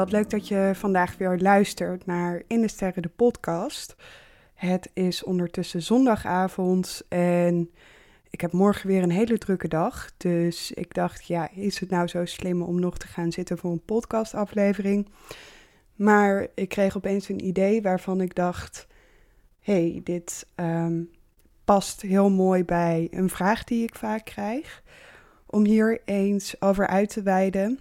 Wat leuk dat je vandaag weer luistert naar In de Sterren de podcast. Het is ondertussen zondagavond en ik heb morgen weer een hele drukke dag. Dus ik dacht, ja, is het nou zo slim om nog te gaan zitten voor een podcastaflevering? Maar ik kreeg opeens een idee waarvan ik dacht, hey, dit ehm, past heel mooi bij een vraag die ik vaak krijg. Om hier eens over uit te wijden.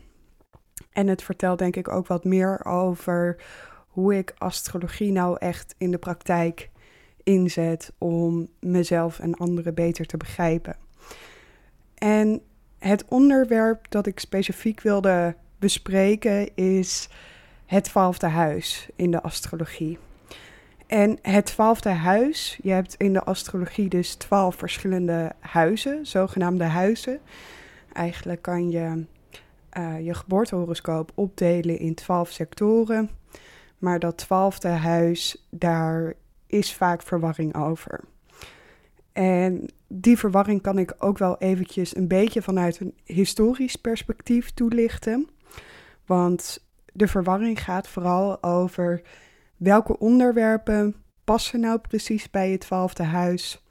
En het vertelt denk ik ook wat meer over hoe ik astrologie nou echt in de praktijk inzet om mezelf en anderen beter te begrijpen. En het onderwerp dat ik specifiek wilde bespreken is het twaalfde huis in de astrologie. En het twaalfde huis, je hebt in de astrologie dus twaalf verschillende huizen, zogenaamde huizen. Eigenlijk kan je uh, je geboortehoroscoop opdelen in twaalf sectoren. Maar dat twaalfde huis, daar is vaak verwarring over. En die verwarring kan ik ook wel eventjes een beetje vanuit een historisch perspectief toelichten. Want de verwarring gaat vooral over welke onderwerpen passen nou precies bij het twaalfde huis.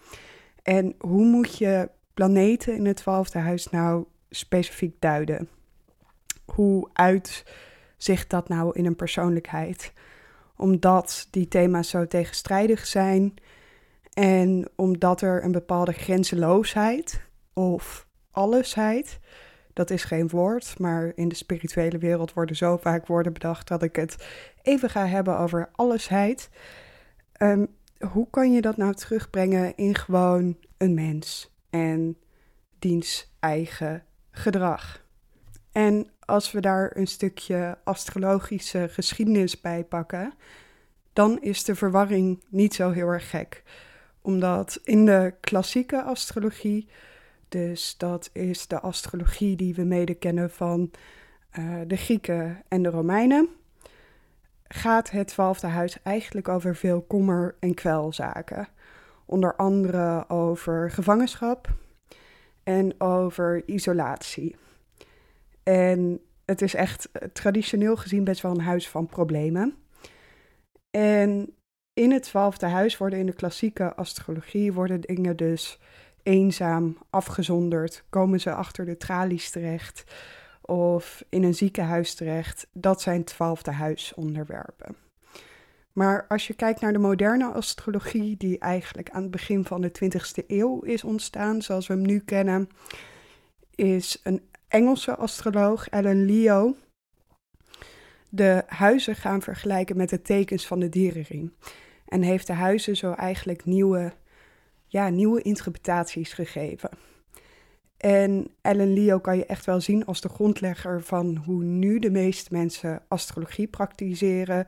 En hoe moet je planeten in het twaalfde huis nou specifiek duiden? Hoe uitzicht dat nou in een persoonlijkheid? Omdat die thema's zo tegenstrijdig zijn en omdat er een bepaalde grenzeloosheid of allesheid, dat is geen woord, maar in de spirituele wereld worden zo vaak woorden bedacht dat ik het even ga hebben over allesheid. Um, hoe kan je dat nou terugbrengen in gewoon een mens en diens eigen gedrag? En als we daar een stukje astrologische geschiedenis bij pakken, dan is de verwarring niet zo heel erg gek. Omdat in de klassieke astrologie, dus dat is de astrologie die we mede kennen van uh, de Grieken en de Romeinen, gaat het twaalfde huis eigenlijk over veel kommer- en kwelzaken. Onder andere over gevangenschap en over isolatie. En het is echt eh, traditioneel gezien best wel een huis van problemen. En in het twaalfde huis worden in de klassieke astrologie worden dingen dus eenzaam, afgezonderd, komen ze achter de tralies terecht of in een ziekenhuis terecht. Dat zijn twaalfde huisonderwerpen. Maar als je kijkt naar de moderne astrologie, die eigenlijk aan het begin van de 20e eeuw is ontstaan, zoals we hem nu kennen, is een Engelse astroloog Ellen Leo de huizen gaan vergelijken met de tekens van de dierenring. En heeft de huizen zo eigenlijk nieuwe, ja, nieuwe interpretaties gegeven. En Ellen Leo kan je echt wel zien als de grondlegger van hoe nu de meeste mensen astrologie praktiseren.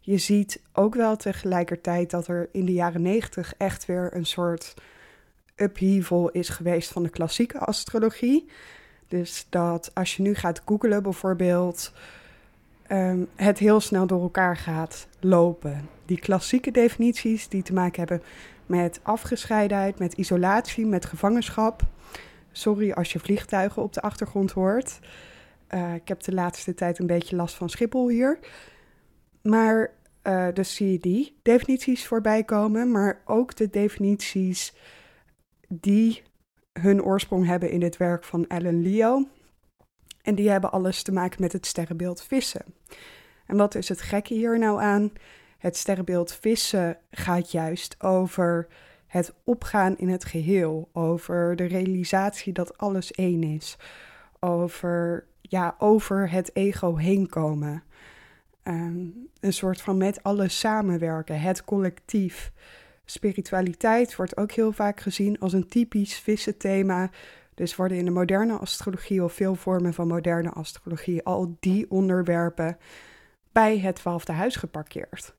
Je ziet ook wel tegelijkertijd dat er in de jaren negentig echt weer een soort upheaval is geweest van de klassieke astrologie. Dus dat als je nu gaat googlen bijvoorbeeld, um, het heel snel door elkaar gaat lopen. Die klassieke definities die te maken hebben met afgescheidenheid, met isolatie, met gevangenschap. Sorry als je vliegtuigen op de achtergrond hoort. Uh, ik heb de laatste tijd een beetje last van Schiphol hier. Maar uh, dus zie je die definities voorbij komen, maar ook de definities die hun oorsprong hebben in het werk van Ellen Leo. En die hebben alles te maken met het sterrenbeeld vissen. En wat is het gekke hier nou aan? Het sterrenbeeld vissen gaat juist over het opgaan in het geheel, over de realisatie dat alles één is, over, ja, over het ego heen komen. Ehm, een soort van met alles samenwerken, het collectief. Spiritualiteit wordt ook heel vaak gezien als een typisch vissenthema. Dus worden in de moderne astrologie of veel vormen van moderne astrologie al die onderwerpen bij het twaalfde huis geparkeerd.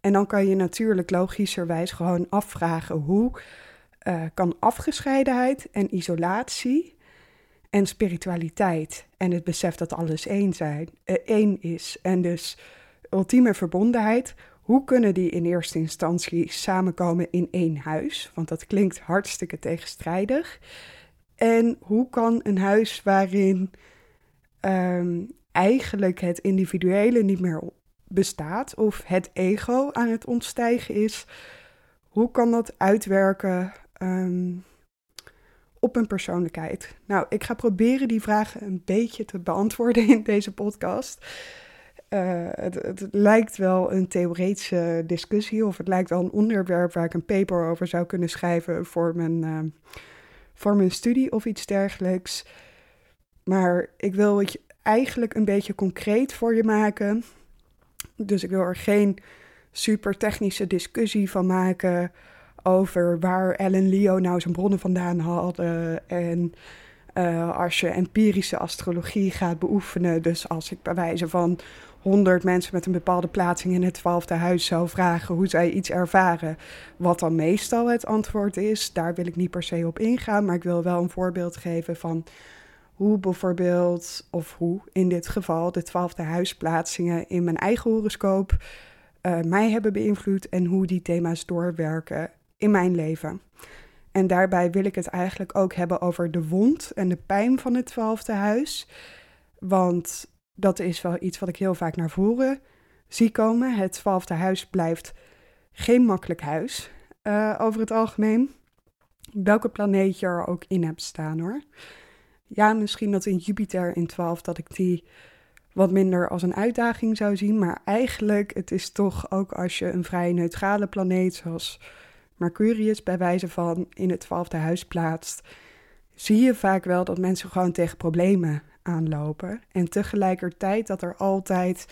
En dan kan je natuurlijk logischerwijs gewoon afvragen hoe uh, kan afgescheidenheid en isolatie en spiritualiteit en het besef dat alles één, zijn, uh, één is en dus ultieme verbondenheid, hoe kunnen die in eerste instantie samenkomen in één huis? Want dat klinkt hartstikke tegenstrijdig. En hoe kan een huis waarin um, eigenlijk het individuele niet meer bestaat of het ego aan het ontstijgen is, hoe kan dat uitwerken ehm, op een persoonlijkheid? Nou, ik ga proberen die vragen een beetje te beantwoorden in deze podcast. Uh, het, het, lijkt wel een theoretische discussie of het lijkt wel een onderwerp waar ik een paper over zou kunnen schrijven voor mijn, uh, voor mijn studie of iets dergelijks. Maar ik wil het eigenlijk een beetje concreet voor je maken. Dus ik wil er geen super technische discussie van maken over waar Ellen Leo nou zijn bronnen vandaan hadden. En uh, als je empirische astrologie gaat beoefenen, dus als ik bij wijze van 100 mensen met een bepaalde plaatsing in het twaalfde huis zou vragen hoe zij iets ervaren, wat dan meestal het antwoord is, daar wil ik niet per se op ingaan, maar ik wil wel een voorbeeld geven van hoe bijvoorbeeld, of hoe in dit geval, de twaalfde huisplaatsingen in mijn eigen horoscoop uh, mij hebben beïnvloed en hoe die thema's doorwerken in mijn leven. En daarbij wil ik het eigenlijk ook hebben over de wond en de pijn van het twaalfde huis. Want dat is wel iets wat ik heel vaak naar voren zie komen. Het twaalfde huis blijft geen makkelijk huis uh, over het algemeen. Welke planeet je er ook in hebt staan hoor. Ja, misschien dat in Jupiter in 12 dat ik die wat minder als een uitdaging zou zien. Maar eigenlijk, het is toch ook als je een vrij neutrale planeet zoals Mercurius bij wijze van in het twaalfde huis plaatst, zie je vaak wel dat mensen gewoon tegen problemen aanlopen. En tegelijkertijd dat er altijd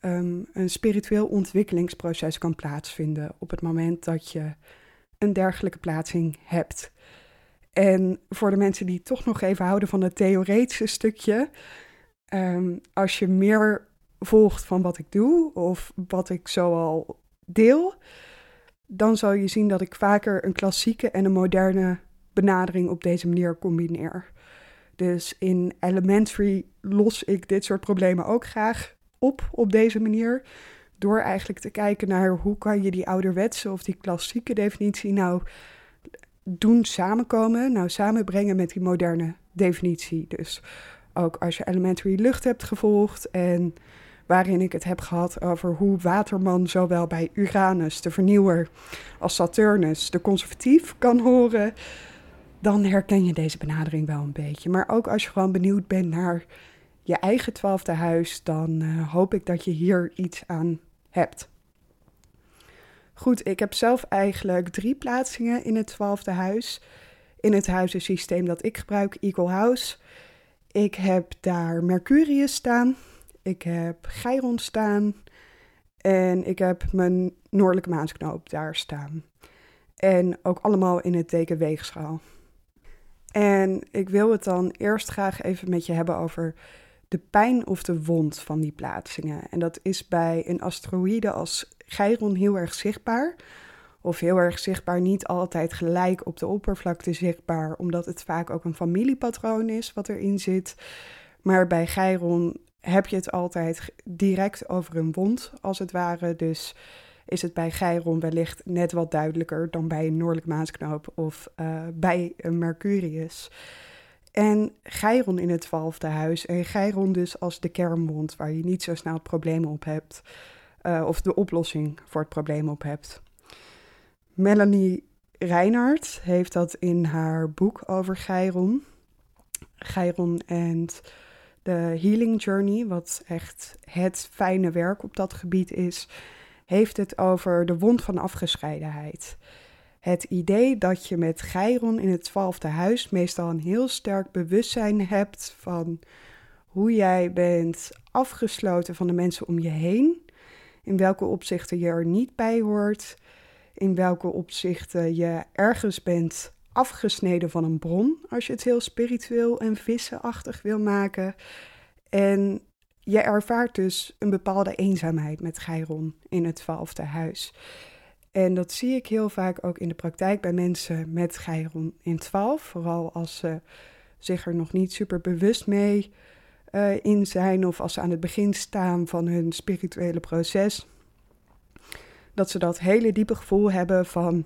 um, een spiritueel ontwikkelingsproces kan plaatsvinden op het moment dat je een dergelijke plaatsing hebt. En voor de mensen die toch nog even houden van het theoretische stukje, um, als je meer volgt van wat ik doe of wat ik zoal deel, dan zal je zien dat ik vaker een klassieke en een moderne benadering op deze manier combineer. Dus in Elementary los ik dit soort problemen ook graag op op deze manier. Door eigenlijk te kijken naar hoe kan je die ouderwetse of die klassieke definitie nou doen samenkomen, nou samenbrengen met die moderne definitie. Dus ook als je Elementary lucht hebt gevolgd en waarin ik het heb gehad over hoe Waterman zowel bij Uranus, de vernieuwer, als Saturnus, de conservatief, kan horen, dan herken je deze benadering wel een beetje. Maar ook als je gewoon benieuwd bent naar je eigen twaalfde huis, dan uh, hoop ik dat je hier iets aan hebt. Goed, ik heb zelf eigenlijk drie plaatsingen in het twaalfde huis. In het huizensysteem dat ik gebruik, Eagle House. Ik heb daar Mercurius staan. Ik heb Chiron staan. En ik heb mijn noordelijke maansknoop daar staan. En ook allemaal in het teken weegschaal. En ik wil het dan eerst graag even met je hebben over de pijn of de wond van die plaatsingen. En dat is bij een asteroïde als Chiron heel erg zichtbaar. Of heel erg zichtbaar, niet altijd gelijk op de oppervlakte zichtbaar, omdat het vaak ook een familiepatroon is wat erin zit. Maar bij Chiron heb je het altijd direct over een wond, als het ware. Dus is het bij Chiron wellicht net wat duidelijker dan bij een noordelijk maansknoop of uh, bij een Mercurius. En Chiron in het twaalfde huis. En Chiron dus als de kernwond waar je niet zo snel problemen op hebt. Uh, of de oplossing voor het probleem op hebt. Melanie Reinhardt heeft dat in haar boek over Chiron. Chiron en de Healing Journey, wat echt het fijne werk op dat gebied is, heeft het over de wond van afgescheidenheid. Het idee dat je met Chiron in het twaalfde huis meestal een heel sterk bewustzijn hebt van hoe jij bent afgesloten van de mensen om je heen, in welke opzichten je er niet bij hoort, in welke opzichten je ergens bent afgesneden van een bron, als je het heel spiritueel en vissenachtig wil maken. En je ervaart dus een bepaalde eenzaamheid met Chiron in het twaalfde huis. En dat zie ik heel vaak ook in de praktijk bij mensen met Chiron in 12. Vooral als ze zich er nog niet super bewust mee uh, in zijn of als ze aan het begin staan van hun spirituele proces. Dat ze dat hele diepe gevoel hebben van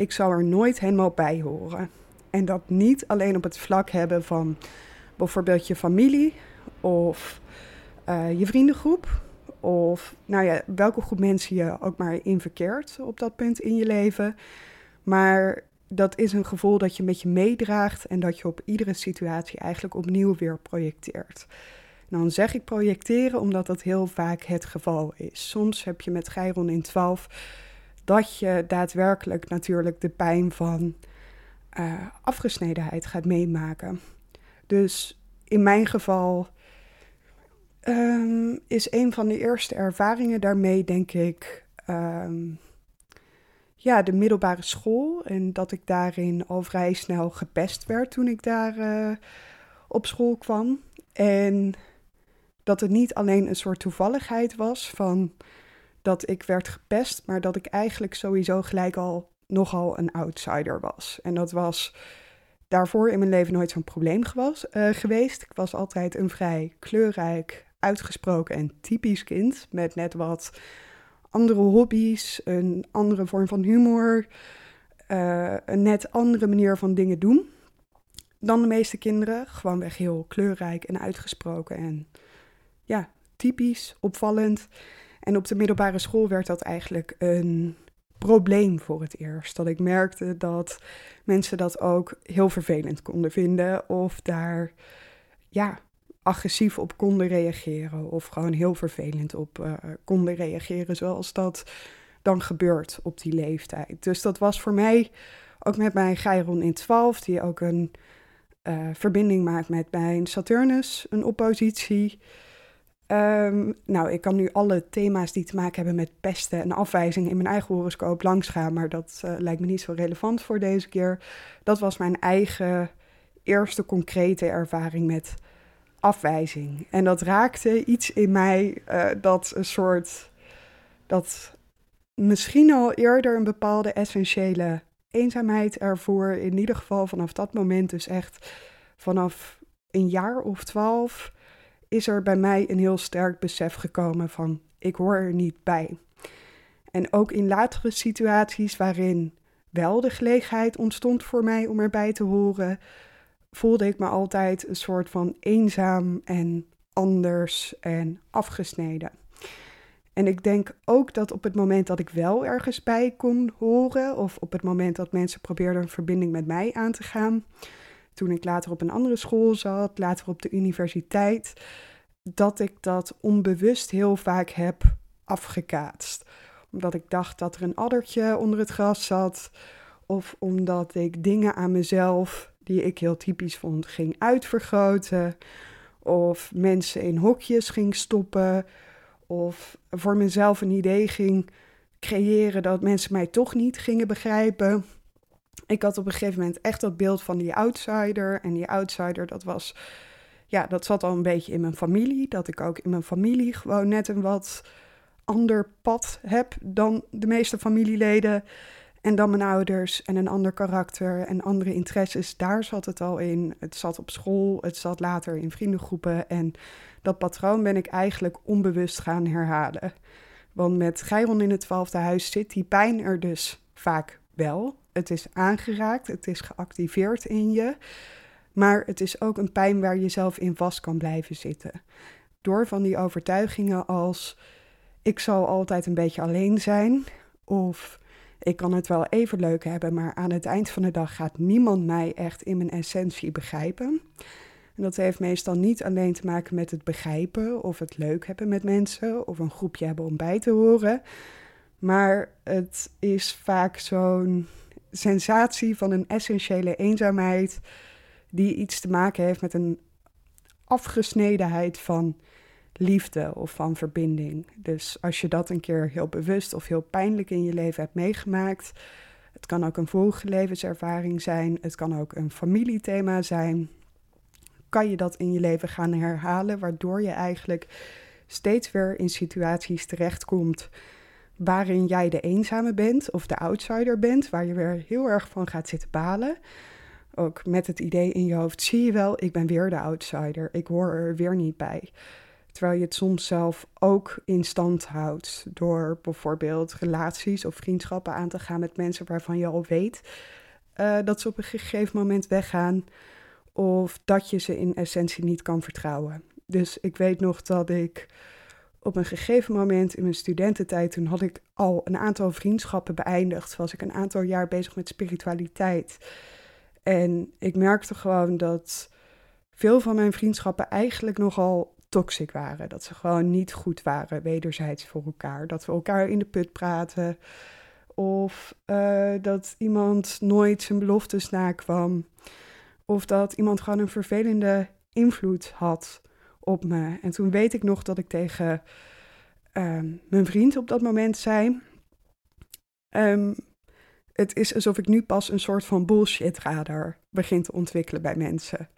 ik zou er nooit helemaal bij horen. En dat niet alleen op het vlak hebben van bijvoorbeeld je familie of eh, je vriendengroep. Of nou ja, welke groep mensen je ook maar in verkeert op dat punt in je leven. Maar dat is een gevoel dat je met je meedraagt en dat je op iedere situatie eigenlijk opnieuw weer projecteert. Dan zeg ik projecteren omdat dat heel vaak het geval is. Soms heb je met Geiron in 12 dat je daadwerkelijk natuurlijk de pijn van uh, afgesnedenheid gaat meemaken. Dus in mijn geval um, is een van de eerste ervaringen daarmee, denk ik, um, ja, de middelbare school. En dat ik daarin al vrij snel gepest werd toen ik daar uh, op school kwam. En dat het niet alleen een soort toevalligheid was van dat ik werd gepest, maar dat ik eigenlijk sowieso gelijk al nogal een outsider was. En dat was daarvoor in mijn leven nooit zo'n probleem uh, geweest. Ik was altijd een vrij kleurrijk, uitgesproken en typisch kind met net wat andere hobby's, een andere vorm van humor, uh, een net andere manier van dingen doen dan de meeste kinderen. Gewoonweg heel kleurrijk en uitgesproken en ja, typisch, opvallend. En op de middelbare school werd dat eigenlijk een probleem voor het eerst. Dat ik merkte dat mensen dat ook heel vervelend konden vinden of daar ja, agressief op konden reageren of gewoon heel vervelend op uh, konden reageren, zoals dat dan gebeurt op die leeftijd. Dus dat was voor mij ook met mijn Geiron in 12, die ook een uh, verbinding maakt met mijn Saturnus, een oppositie. Um, nou, ik kan nu alle thema's die te maken hebben met pesten en afwijzing in mijn eigen horoscoop langsgaan, maar dat uh, lijkt me niet zo relevant voor deze keer. Dat was mijn eigen eerste concrete ervaring met afwijzing. En dat raakte iets in mij uh, dat een soort. dat misschien al eerder een bepaalde essentiële eenzaamheid ervoor. In ieder geval vanaf dat moment, dus echt vanaf een jaar of twaalf is er bij mij een heel sterk besef gekomen van ik hoor er niet bij. En ook in latere situaties waarin wel de gelegenheid ontstond voor mij om erbij te horen, voelde ik me altijd een soort van eenzaam en anders en afgesneden. En ik denk ook dat op het moment dat ik wel ergens bij kon horen, of op het moment dat mensen probeerden een verbinding met mij aan te gaan, toen ik later op een andere school zat, later op de universiteit, dat ik dat onbewust heel vaak heb afgekaatst. Omdat ik dacht dat er een addertje onder het gras zat, of omdat ik dingen aan mezelf die ik heel typisch vond ging uitvergroten, of mensen in hokjes ging stoppen, of voor mezelf een idee ging creëren dat mensen mij toch niet gingen begrijpen ik had op een gegeven moment echt dat beeld van die outsider. En die outsider, dat was, ja, dat zat al een beetje in mijn familie. Dat ik ook in mijn familie gewoon net een wat ander pad heb dan de meeste familieleden. En dan mijn ouders en een ander karakter en andere interesses. Daar zat het al in. Het zat op school, het zat later in vriendengroepen. En dat patroon ben ik eigenlijk onbewust gaan herhalen. Want met Geiron in het twaalfde huis zit die pijn er dus vaak wel het is aangeraakt, het is geactiveerd in je. Maar het is ook een pijn waar je zelf in vast kan blijven zitten. Door van die overtuigingen als ik zal altijd een beetje alleen zijn. Of ik kan het wel even leuk hebben, maar aan het eind van de dag gaat niemand mij echt in mijn essentie begrijpen. En dat heeft meestal niet alleen te maken met het begrijpen of het leuk hebben met mensen of een groepje hebben om bij te horen. Maar het is vaak zo'n sensatie van een essentiële eenzaamheid, die iets te maken heeft met een afgesnedenheid van liefde of van verbinding. Dus als je dat een keer heel bewust of heel pijnlijk in je leven hebt meegemaakt, het kan ook een vorige levenservaring zijn, het kan ook een familiethema zijn, kan je dat in je leven gaan herhalen, waardoor je eigenlijk steeds weer in situaties terechtkomt waarin jij de eenzame bent of de outsider bent, waar je weer heel erg van gaat zitten balen. Ook met het idee in je hoofd, zie je wel, ik ben weer de outsider, ik hoor er weer niet bij. Terwijl je het soms zelf ook in stand houdt door bijvoorbeeld relaties of vriendschappen aan te gaan met mensen waarvan je al weet uh, dat ze op een gegeven moment weggaan of dat je ze in essentie niet kan vertrouwen. Dus ik weet nog dat ik op een gegeven moment in mijn studententijd, toen had ik al een aantal vriendschappen beëindigd, was ik een aantal jaar bezig met spiritualiteit. En ik merkte gewoon dat veel van mijn vriendschappen eigenlijk nogal toxic waren. Dat ze gewoon niet goed waren, wederzijds voor elkaar. Dat we elkaar in de put praten. Of uh, dat iemand nooit zijn beloftes nakwam. Of dat iemand gewoon een vervelende invloed had op me. En toen weet ik nog dat ik tegen uh, mijn vriend op dat moment zei: um, Het is alsof ik nu pas een soort van bullshit radar begin te ontwikkelen bij mensen.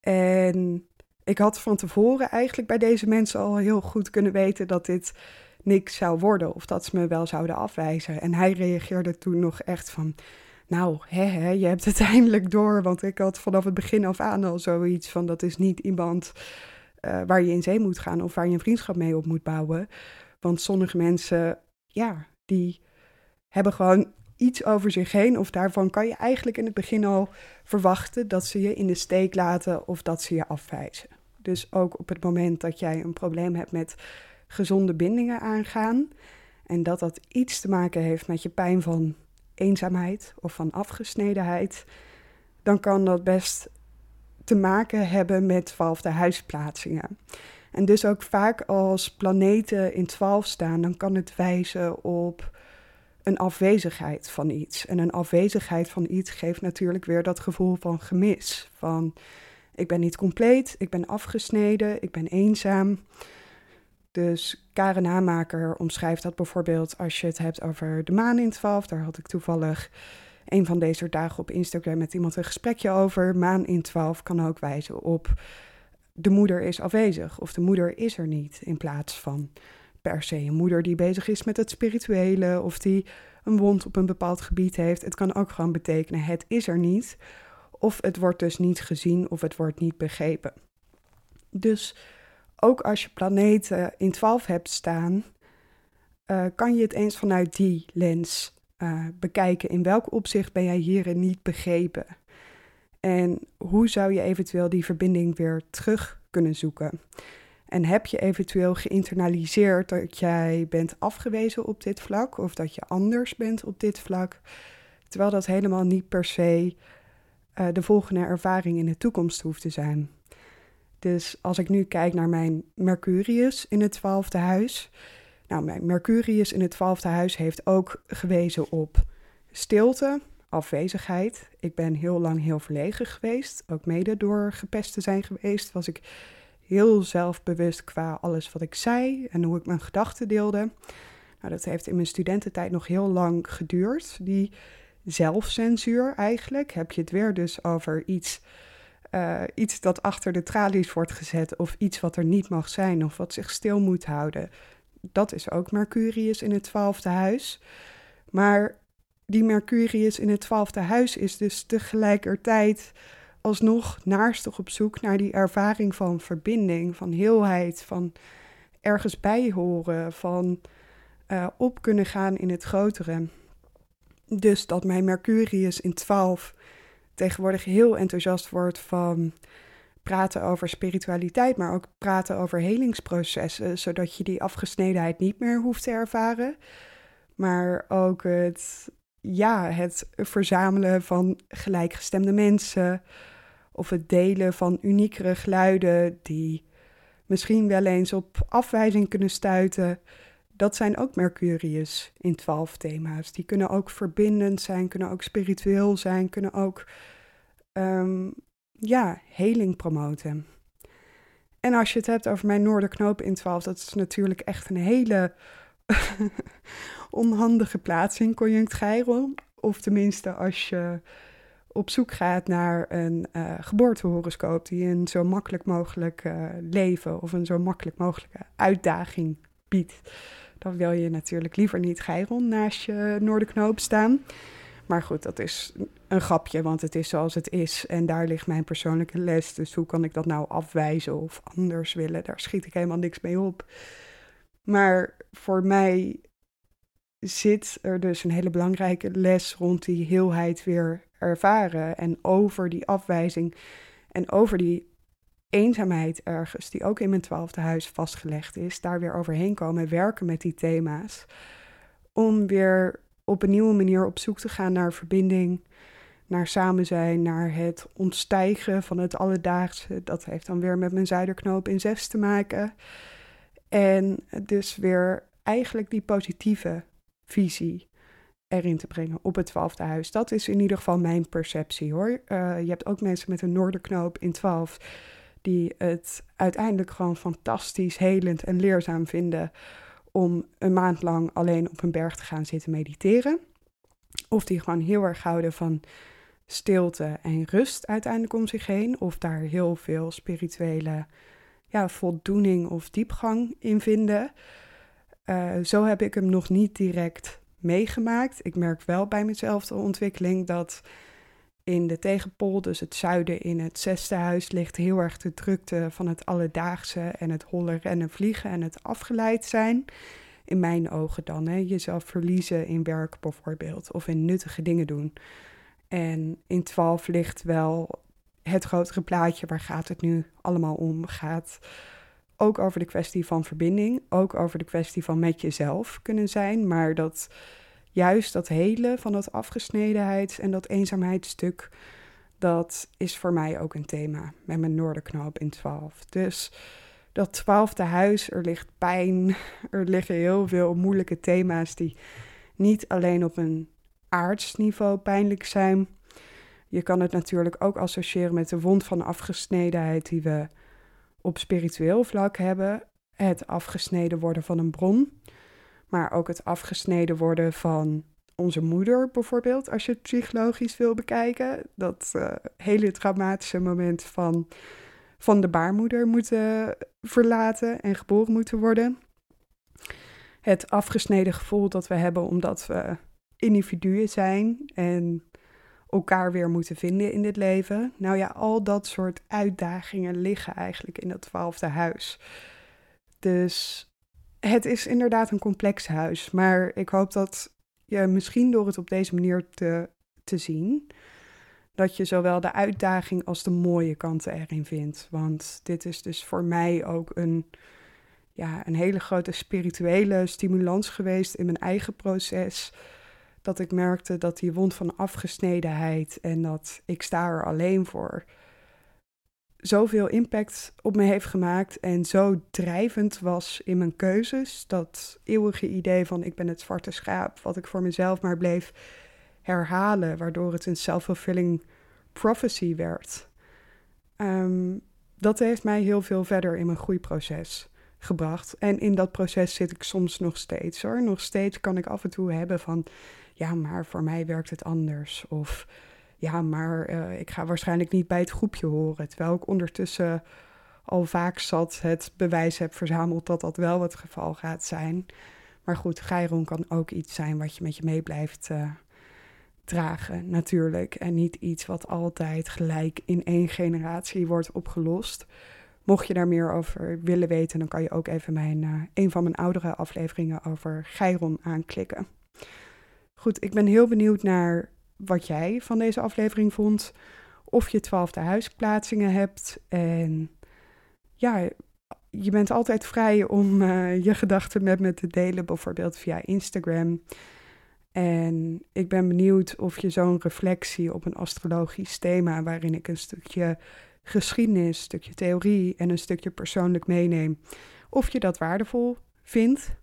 En ik had van tevoren eigenlijk bij deze mensen al heel goed kunnen weten dat dit niks zou worden of dat ze me wel zouden afwijzen. En hij reageerde toen nog echt van, nou, hè, hè, je hebt het eindelijk door, want ik had vanaf het begin af aan al zoiets van, dat is niet iemand uh, waar je in zee moet gaan of waar je een vriendschap mee op moet bouwen. Want sommige mensen, ja, die hebben gewoon iets over zich heen. Of daarvan kan je eigenlijk in het begin al verwachten dat ze je in de steek laten of dat ze je afwijzen. Dus ook op het moment dat jij een probleem hebt met gezonde bindingen aangaan. En dat dat iets te maken heeft met je pijn van eenzaamheid of van afgesnedenheid. Dan kan dat best te maken hebben met twaalfde huisplaatsingen. En dus ook vaak als planeten in twaalf staan, dan kan het wijzen op een afwezigheid van iets. En een afwezigheid van iets geeft natuurlijk weer dat gevoel van gemis. Van ik ben niet compleet, ik ben afgesneden, ik ben eenzaam. Dus Karen Hamaker omschrijft dat bijvoorbeeld als je het hebt over de maan in 12. Daar had ik toevallig een van deze dagen op Instagram met iemand een gesprekje over. Maan in 12 kan ook wijzen op de moeder is afwezig of de moeder is er niet in plaats van per se een moeder die bezig is met het spirituele of die een wond op een bepaald gebied heeft. Het kan ook gewoon betekenen het is er niet of het wordt dus niet gezien of het wordt niet begrepen. Dus ook als je planeten in 12 hebt staan, uh, kan je het eens vanuit die lens uh, bekijken. In welk opzicht ben jij hierin niet begrepen? En hoe zou je eventueel die verbinding weer terug kunnen zoeken? En heb je eventueel geïnternaliseerd dat jij bent afgewezen op dit vlak of dat je anders bent op dit vlak, terwijl dat helemaal niet per se uh, de volgende ervaring in de toekomst hoeft te zijn. Dus als ik nu kijk naar mijn Mercurius in het twaalfde huis. Nou, mijn Mercurius in het twaalfde huis heeft ook gewezen op stilte, afwezigheid. Ik ben heel lang heel verlegen geweest. Ook mede door gepest te zijn geweest, was ik heel zelfbewust qua alles wat ik zei en hoe ik mijn gedachten deelde. Nou, dat heeft in mijn studententijd nog heel lang geduurd. Die zelfcensuur eigenlijk. Heb je het weer dus over iets, uh, iets dat achter de tralies wordt gezet of iets wat er niet mag zijn of wat zich stil moet houden. Dat is ook Mercurius in het twaalfde huis. Maar die Mercurius in het twaalfde huis is dus tegelijkertijd alsnog naarstig op zoek naar die ervaring van verbinding, van heelheid, van ergens bij horen, van uh, op kunnen gaan in het grotere. Dus dat mijn Mercurius in 12 tegenwoordig heel enthousiast wordt van praten over spiritualiteit, maar ook praten over helingsprocessen, zodat je die afgesnedenheid niet meer hoeft te ervaren. Maar ook het, ja, het verzamelen van gelijkgestemde mensen of het delen van uniekere geluiden die misschien wel eens op afwijzing kunnen stuiten dat zijn ook Mercurius in twaalf thema's. Die kunnen ook verbindend zijn, kunnen ook spiritueel zijn, kunnen ook um, ja, heling promoten. En als je het hebt over mijn Noorderknoop in 12, dat is natuurlijk echt een hele onhandige plaats in conjunct Chiron. Of tenminste als je op zoek gaat naar een uh, geboortehoroscoop die een zo makkelijk mogelijk uh, leven of een zo makkelijk mogelijke uitdaging biedt dan wil je natuurlijk liever niet Geiron naast je Noorderknoop staan. Maar goed, dat is een grapje, want het is zoals het is. En daar ligt mijn persoonlijke les. Dus hoe kan ik dat nou afwijzen of anders willen? Daar schiet ik helemaal niks mee op. Maar voor mij zit er dus een hele belangrijke les rond die heelheid weer ervaren. En over die afwijzing en over die eenzaamheid ergens, die ook in mijn twaalfde huis vastgelegd is, daar weer overheen komen, werken met die thema's. Om weer op een nieuwe manier op zoek te gaan naar verbinding, naar samen zijn, naar het ontstijgen van het alledaagse. Dat heeft dan weer met mijn zuiderknoop in zes te maken. En dus weer eigenlijk die positieve visie erin te brengen op het twaalfde huis. Dat is in ieder geval mijn perceptie hoor. Uh, je hebt ook mensen met een noorderknoop in 12 die het uiteindelijk gewoon fantastisch, helend en leerzaam vinden om een maand lang alleen op een berg te gaan zitten mediteren. Of die gewoon heel erg houden van stilte en rust uiteindelijk om zich heen. Of daar heel veel spirituele ja, voldoening of diepgang in vinden. Uh, zo heb ik hem nog niet direct meegemaakt. Ik merk wel bij mezelf de ontwikkeling dat in de tegenpol, dus het zuiden in het zesde huis, ligt heel erg de drukte van het alledaagse en het hollen rennen vliegen en het afgeleid zijn. In mijn ogen dan, hè, jezelf verliezen in werk bijvoorbeeld of in nuttige dingen doen. En in 12 ligt wel het grotere plaatje, waar gaat het nu allemaal om? Gaat ook over de kwestie van verbinding, ook over de kwestie van met jezelf kunnen zijn, maar dat juist dat hele van dat afgesnedenheid en dat eenzaamheidsstuk, dat is voor mij ook een thema met mijn Noorderknoop in 12. Dus dat twaalfde huis, er ligt pijn, er liggen heel veel moeilijke thema's die niet alleen op een aardsniveau pijnlijk zijn. Je kan het natuurlijk ook associëren met de wond van afgesnedenheid die we op spiritueel vlak hebben. Het afgesneden worden van een bron, maar ook het afgesneden worden van onze moeder bijvoorbeeld, als je het psychologisch wil bekijken. Dat uh, hele traumatische moment van, van de baarmoeder moeten verlaten en geboren moeten worden. Het afgesneden gevoel dat we hebben omdat we individuen zijn en elkaar weer moeten vinden in dit leven. Nou ja, al dat soort uitdagingen liggen eigenlijk in dat twaalfde huis. Dus het is inderdaad een complex huis, maar ik hoop dat je misschien door het op deze manier te, te zien, dat je zowel de uitdaging als de mooie kanten erin vindt. Want dit is dus voor mij ook een, ja, een hele grote spirituele stimulans geweest in mijn eigen proces dat ik merkte dat die wond van afgesnedenheid en dat ik sta er alleen voor zoveel impact op me heeft gemaakt en zo drijvend was in mijn keuzes. Dat eeuwige idee van ik ben het zwarte schaap, wat ik voor mezelf maar bleef herhalen, waardoor het een self-fulfilling prophecy werd. Ehm, dat heeft mij heel veel verder in mijn groeiproces gebracht. En in dat proces zit ik soms nog steeds hoor. Nog steeds kan ik af en toe hebben van ja, maar voor mij werkt het anders. Of ja, maar uh, ik ga waarschijnlijk niet bij het groepje horen. Terwijl ik ondertussen al vaak zat het bewijs heb verzameld dat dat wel het geval gaat zijn. Maar goed, Geiron kan ook iets zijn wat je met je mee blijft uh, dragen, natuurlijk. En niet iets wat altijd gelijk in één generatie wordt opgelost. Mocht je daar meer over willen weten, dan kan je ook even mijn, uh, een van mijn oudere afleveringen over Geiron aanklikken. Goed, ik ben heel benieuwd naar wat jij van deze aflevering vond. Of je twaalfde huisplaatsingen hebt. En ja, je bent altijd vrij om uh, je gedachten met me te delen, bijvoorbeeld via Instagram. En ik ben benieuwd of je zo'n reflectie op een astrologisch thema, waarin ik een stukje geschiedenis, een stukje theorie en een stukje persoonlijk meeneem, of je dat waardevol vindt.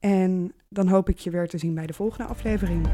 En dan hoop ik je weer te zien bij de volgende aflevering.